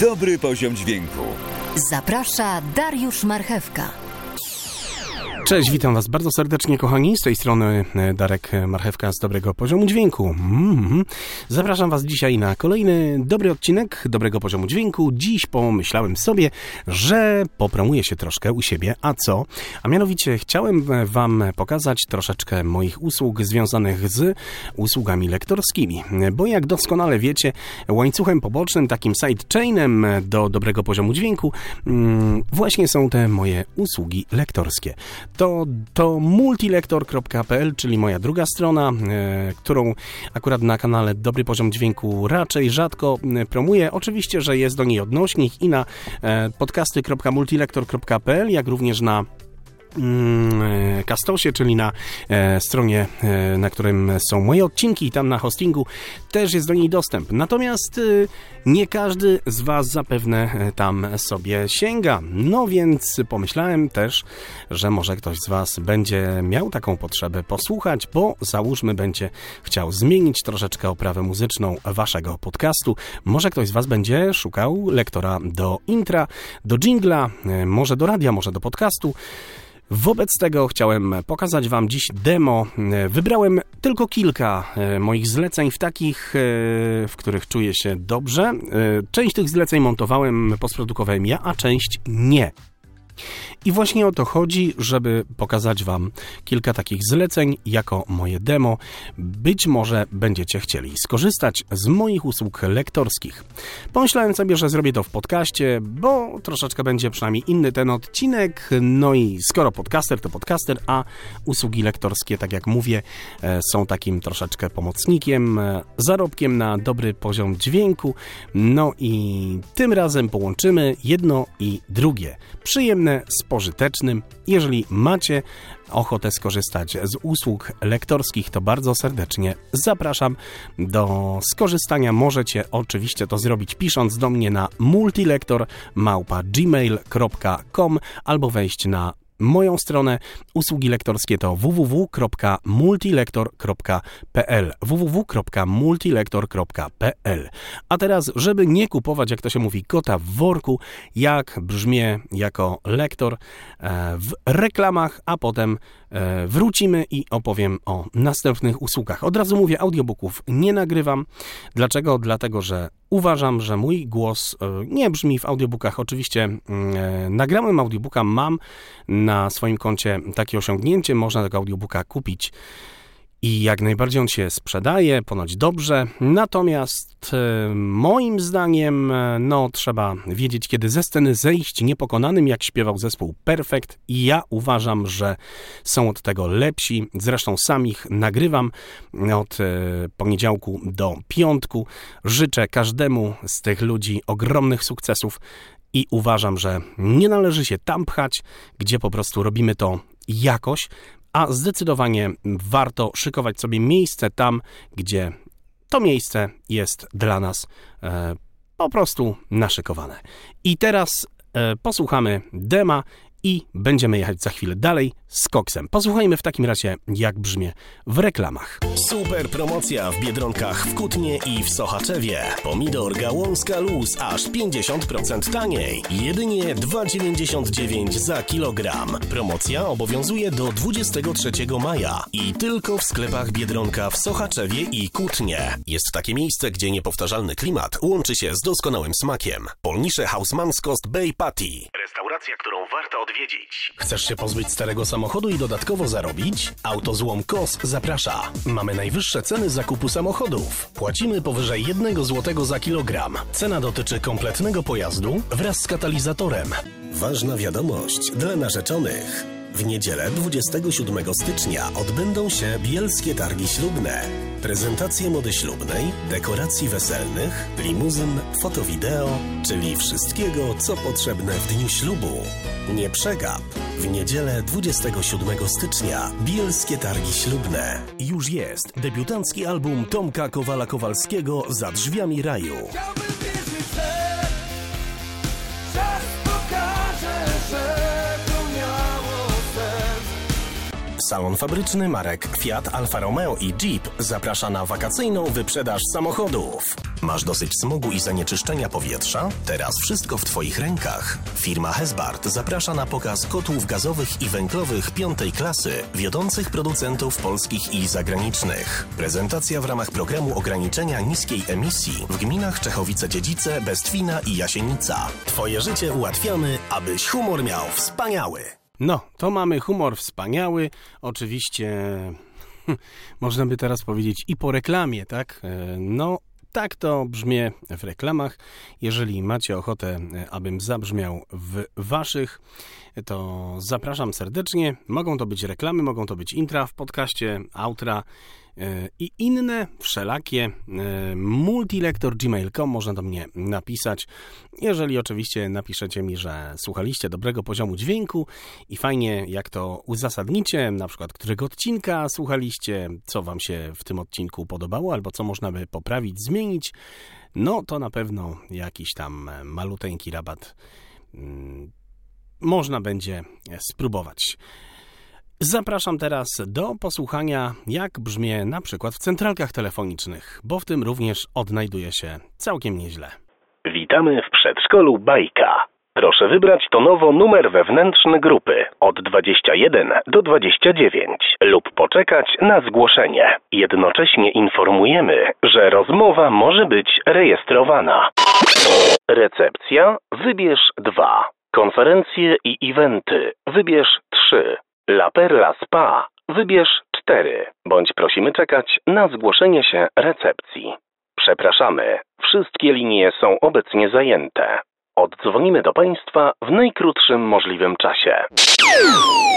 Dobry poziom dźwięku. Zaprasza Dariusz Marchewka. Cześć, witam Was bardzo serdecznie, kochani. Z tej strony e, Darek Marchewka z dobrego poziomu dźwięku. Mm-hmm. Zapraszam Was dzisiaj na kolejny dobry odcinek dobrego poziomu dźwięku. Dziś pomyślałem sobie, że popromuję się troszkę u siebie. A co? A mianowicie chciałem Wam pokazać troszeczkę moich usług związanych z usługami lektorskimi. Bo jak doskonale wiecie, łańcuchem pobocznym, takim sidechainem do dobrego poziomu dźwięku mm, właśnie są te moje usługi lektorskie to, to multilektor.pl, czyli moja druga strona, e, którą akurat na kanale Dobry Poziom Dźwięku raczej rzadko e, promuję. Oczywiście, że jest do niej odnośnik i na e, podcasty.multilektor.pl, jak również na Kastosie, mm, czyli na e, stronie, e, na którym są moje odcinki, tam na hostingu też jest do niej dostęp. Natomiast e, nie każdy z Was zapewne e, tam sobie sięga. No więc pomyślałem też, że może ktoś z Was będzie miał taką potrzebę posłuchać, bo załóżmy będzie chciał zmienić troszeczkę oprawę muzyczną Waszego podcastu. Może ktoś z Was będzie szukał lektora do intra, do jingla, e, może do radia, może do podcastu. Wobec tego chciałem pokazać Wam dziś demo. Wybrałem tylko kilka e, moich zleceń w takich, e, w których czuję się dobrze. E, część tych zleceń montowałem, postprodukowałem ja, a część nie. I właśnie o to chodzi, żeby pokazać Wam kilka takich zleceń jako moje demo. Być może będziecie chcieli skorzystać z moich usług lektorskich. Pomyślałem sobie, że zrobię to w podcaście, bo troszeczkę będzie przynajmniej inny ten odcinek. No i skoro podcaster, to podcaster, a usługi lektorskie, tak jak mówię, e, są takim troszeczkę pomocnikiem, e, zarobkiem na dobry poziom dźwięku. No i tym razem połączymy jedno i drugie. Przyjemne z pożytecznym. Jeżeli macie ochotę skorzystać z usług lektorskich, to bardzo serdecznie zapraszam do skorzystania. Możecie oczywiście to zrobić pisząc do mnie na multilektor@gmail.com albo wejść na moją stronę. Usługi lektorskie to www.multilektor.pl www.multilektor.pl A teraz, żeby nie kupować, jak to się mówi, kota w worku, jak brzmię jako lektor e, w reklamach, a potem wrócimy i opowiem o następnych usługach. Od razu mówię, audiobooków nie nagrywam. Dlaczego? Dlatego, że Uważam, że mój głos e, nie brzmi w audiobookach. Oczywiście mm, e, nagrałem audiobooka, mam na swoim koncie takie osiągnięcie, można tego audiobooka kupić i jak najbardziej on się sprzedaje, ponoć dobrze. Natomiast e, moim zdaniem, e, no, trzeba wiedzieć, kiedy ze sceny zejść niepokonanym, jak śpiewał zespół Perfect. I ja uważam, że są od tego lepsi. Zresztą sam ich nagrywam od e, poniedziałku do piątku. Życzę każdemu z tych ludzi ogromnych sukcesów i uważam, że nie należy się tam pchać, gdzie po prostu robimy to jakoś, a zdecydowanie warto szykować sobie miejsce tam, gdzie to miejsce jest dla nas e, po prostu naszykowane. I teraz e, posłuchamy dema i będziemy jechać za chwilę dalej z koksem. Posłuchajmy w takim razie, jak brzmi w reklamach. Super promocja w Biedronkach w Kutnie i w Sochaczewie. Pomidor gałązka luz aż 50% taniej. Jedynie 2,99 za kilogram. Promocja obowiązuje do 23 maja i tylko w sklepach Biedronka w Sochaczewie i Kutnie. Jest takie miejsce, gdzie niepowtarzalny klimat łączy się z doskonałym smakiem. Polnisze Hausmannskost Bay Patty. Restauracja, którą warto odwiedzić. Chcesz się pozbyć starego samochodu i dodatkowo zarobić? Autozłom KOS zaprasza. Mamy najwyższe ceny zakupu samochodów. Płacimy powyżej 1 zł za kilogram. Cena dotyczy kompletnego pojazdu wraz z katalizatorem. Ważna wiadomość dla narzeczonych. W niedzielę 27 stycznia odbędą się bielskie targi ślubne. Prezentacje mody ślubnej, dekoracji weselnych, limuzyn, fotowideo, czyli wszystkiego, co potrzebne w dniu ślubu. Nie przegap! W niedzielę 27 stycznia Bielskie Targi Ślubne. Już jest debiutancki album Tomka Kowala-Kowalskiego za drzwiami raju. Salon fabryczny marek Fiat, Alfa Romeo i Jeep zaprasza na wakacyjną wyprzedaż samochodów. Masz dosyć smogu i zanieczyszczenia powietrza? Teraz wszystko w Twoich rękach. Firma Hesbart zaprasza na pokaz kotłów gazowych i węglowych piątej klasy wiodących producentów polskich i zagranicznych. Prezentacja w ramach programu ograniczenia niskiej emisji w gminach Czechowice-Dziedzice, Bestwina i Jasienica. Twoje życie ułatwiamy, abyś humor miał wspaniały. No, to mamy humor wspaniały. Oczywiście można by teraz powiedzieć i po reklamie, tak? E, No, tak to brzmi w reklamach. Jeżeli macie ochotę, e, abym zabrzmiał w waszych, to zapraszam serdecznie. Mogą to być reklamy, mogą to być intra w podcaście, outra i inne wszelakie e, multilektor.gmail.com można do mnie napisać. Jeżeli oczywiście napiszecie mi, że słuchaliście dobrego poziomu dźwięku i fajnie jak to uzasadnicie, na przykład którego odcinka słuchaliście, co wam się w tym odcinku podobało, albo co można by poprawić, zmienić, no to na pewno jakiś tam maluteńki rabat mm, można będzie spróbować. Zapraszam teraz do posłuchania, jak brzmi na przykład w centralkach telefonicznych, bo w tym również odnajduje się całkiem nieźle. Witamy w przedszkolu Bajka. Proszę wybrać tonowo numer wewnętrzny grupy od 21 do 29 lub poczekać na zgłoszenie. Jednocześnie informujemy, że rozmowa może być rejestrowana. Recepcja wybierz 2. Konferencje i eventy wybierz 3. La Perla Spa wybierz 4. Bądź prosimy czekać na zgłoszenie się recepcji. Przepraszamy, wszystkie linie są obecnie zajęte. Oddzwonimy do Państwa w najkrótszym możliwym czasie.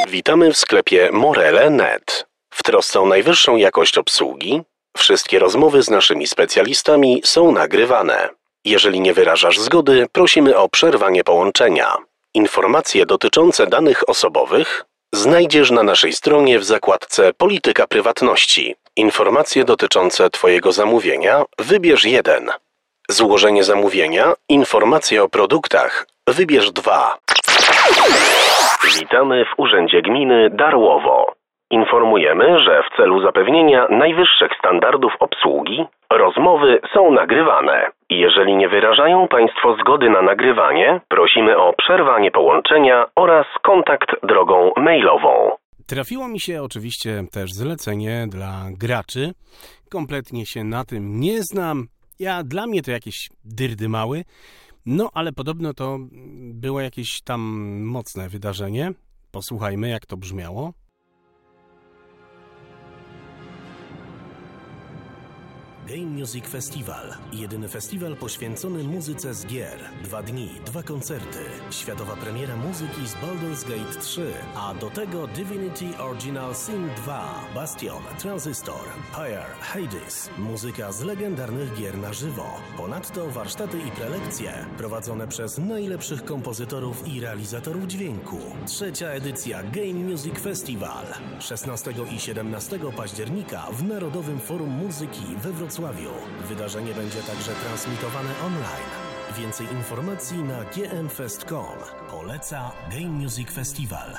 Witamy w sklepie Morele.net. W trosce o najwyższą jakość obsługi, wszystkie rozmowy z naszymi specjalistami są nagrywane. Jeżeli nie wyrażasz zgody, prosimy o przerwanie połączenia. Informacje dotyczące danych osobowych znajdziesz na naszej stronie w zakładce Polityka prywatności. Informacje dotyczące Twojego zamówienia wybierz 1. Złożenie zamówienia, informacje o produktach wybierz 2. Witamy w Urzędzie Gminy Darłowo. Informujemy, że w celu zapewnienia najwyższych standardów obsługi rozmowy są nagrywane. Jeżeli nie wyrażają Państwo zgody na nagrywanie, prosimy o przerwanie połączenia oraz kontakt drogą mailową. Trafiło mi się oczywiście też zlecenie dla graczy. Kompletnie się na tym nie znam. Ja dla mnie to jakieś dyrdy mały. No, ale podobno to było jakieś tam mocne wydarzenie. Posłuchajmy, jak to brzmiało. Game Music Festival. Jedyny festiwal poświęcony muzyce z gier. Dwa dni, dwa koncerty. Światowa premiera muzyki z Baldur's Gate 3. A do tego Divinity Original Sin 2, Bastion, Transistor, Pyre, Hades. Muzyka z legendarnych gier na żywo. Ponadto warsztaty i prelekcje prowadzone przez najlepszych kompozytorów i realizatorów dźwięku. Trzecia edycja Game Music Festival. 16 i 17 października w Narodowym Forum Muzyki we Wrocławiu. Wydarzenie będzie także transmitowane online. Więcej informacji na gmfest.com. Poleca Game Music Festival.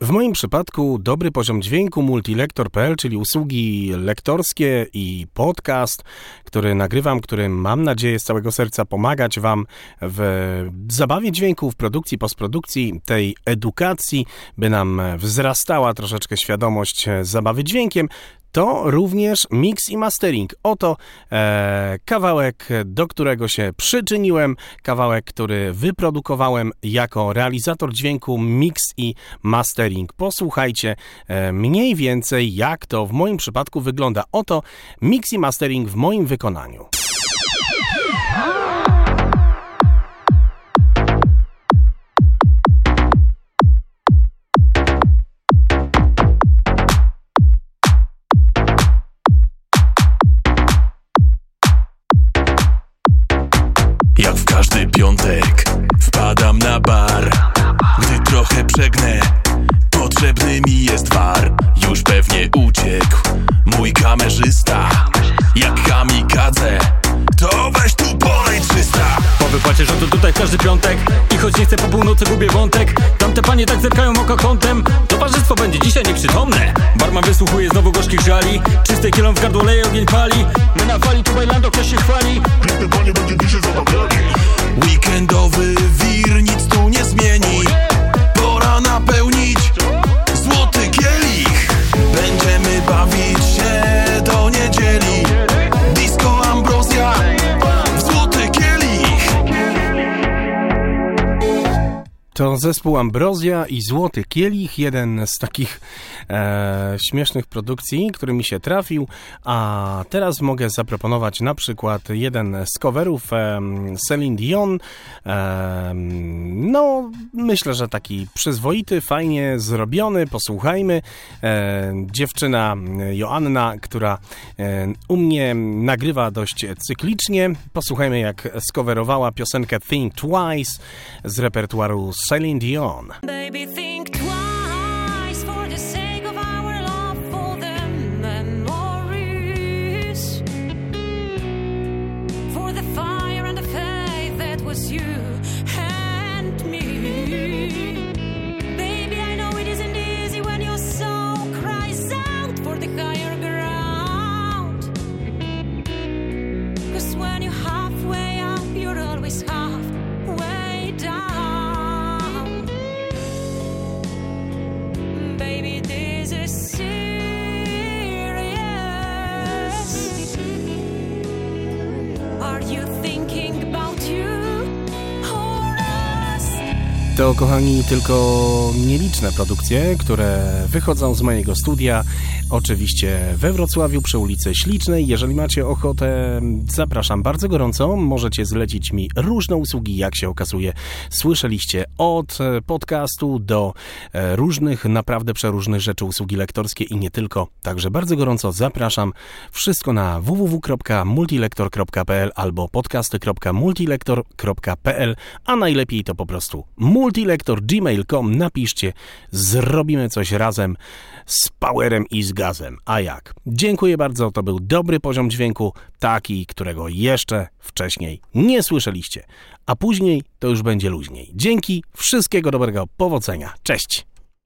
W moim przypadku dobry poziom dźwięku multilektor.pl, czyli usługi lektorskie i podcast, który nagrywam, który mam nadzieję z całego serca pomagać Wam w zabawie dźwięku, w produkcji, postprodukcji, tej edukacji, by nam wzrastała troszeczkę świadomość zabawy dźwiękiem to również mix i mastering. Oto e, kawałek, do którego się przyczyniłem, kawałek, który wyprodukowałem jako realizator dźwięku, mix i mastering. Posłuchajcie e, mniej więcej, jak to w moim przypadku wygląda. Oto mix i mastering w moim wykonaniu. Uciekł mój kamerzysta. Jak kamikadze, to weź tu polej 300 Po wypłacie że to tutaj każdy piątek. I choć nie chcę po północy gubię wątek. Tamte panie tak zerkają oko kątem Towarzystwo będzie dzisiaj nieprzytomne. Barman wysłuchuje znowu gorzkich żali. Czysty kielon w gardło leje, ogień pali. My na fali, tu bajlando, ktoś się chwali? Piękne panie będzie dzisiaj zamawiali Weekendowy zespół Ambrozja i Złoty Kielich, jeden z takich e, śmiesznych produkcji, który mi się trafił, a teraz mogę zaproponować na przykład jeden z coverów e, Celine Dion. E, no, myślę, że taki przyzwoity, fajnie zrobiony, posłuchajmy. E, dziewczyna Joanna, która e, u mnie nagrywa dość cyklicznie. Posłuchajmy, jak skowerowała piosenkę Think Twice z repertuaru Celine Dion. Baby, To, kochani, tylko nieliczne produkcje, które wychodzą z mojego studia. Oczywiście we Wrocławiu przy ulicy Ślicznej. Jeżeli macie ochotę, zapraszam bardzo gorąco. Możecie zlecić mi różne usługi, jak się okazuje. Słyszeliście od e, podcastu do e, różnych, naprawdę przeróżnych rzeczy, usługi lektorskie i nie tylko. Także bardzo gorąco zapraszam. Wszystko na www.multilektor.pl albo podcasty.multilektor.pl, a najlepiej to po prostu multilektor.gmail.com. Napiszcie, zrobimy coś razem z powerem i z gazem. A jak? Dziękuję bardzo, to był dobry poziom dźwięku, taki, którego jeszcze wcześniej nie słyszeliście. A później to już będzie luźniej. Dzięki, wszystkiego dobrego, powodzenia. Cześć!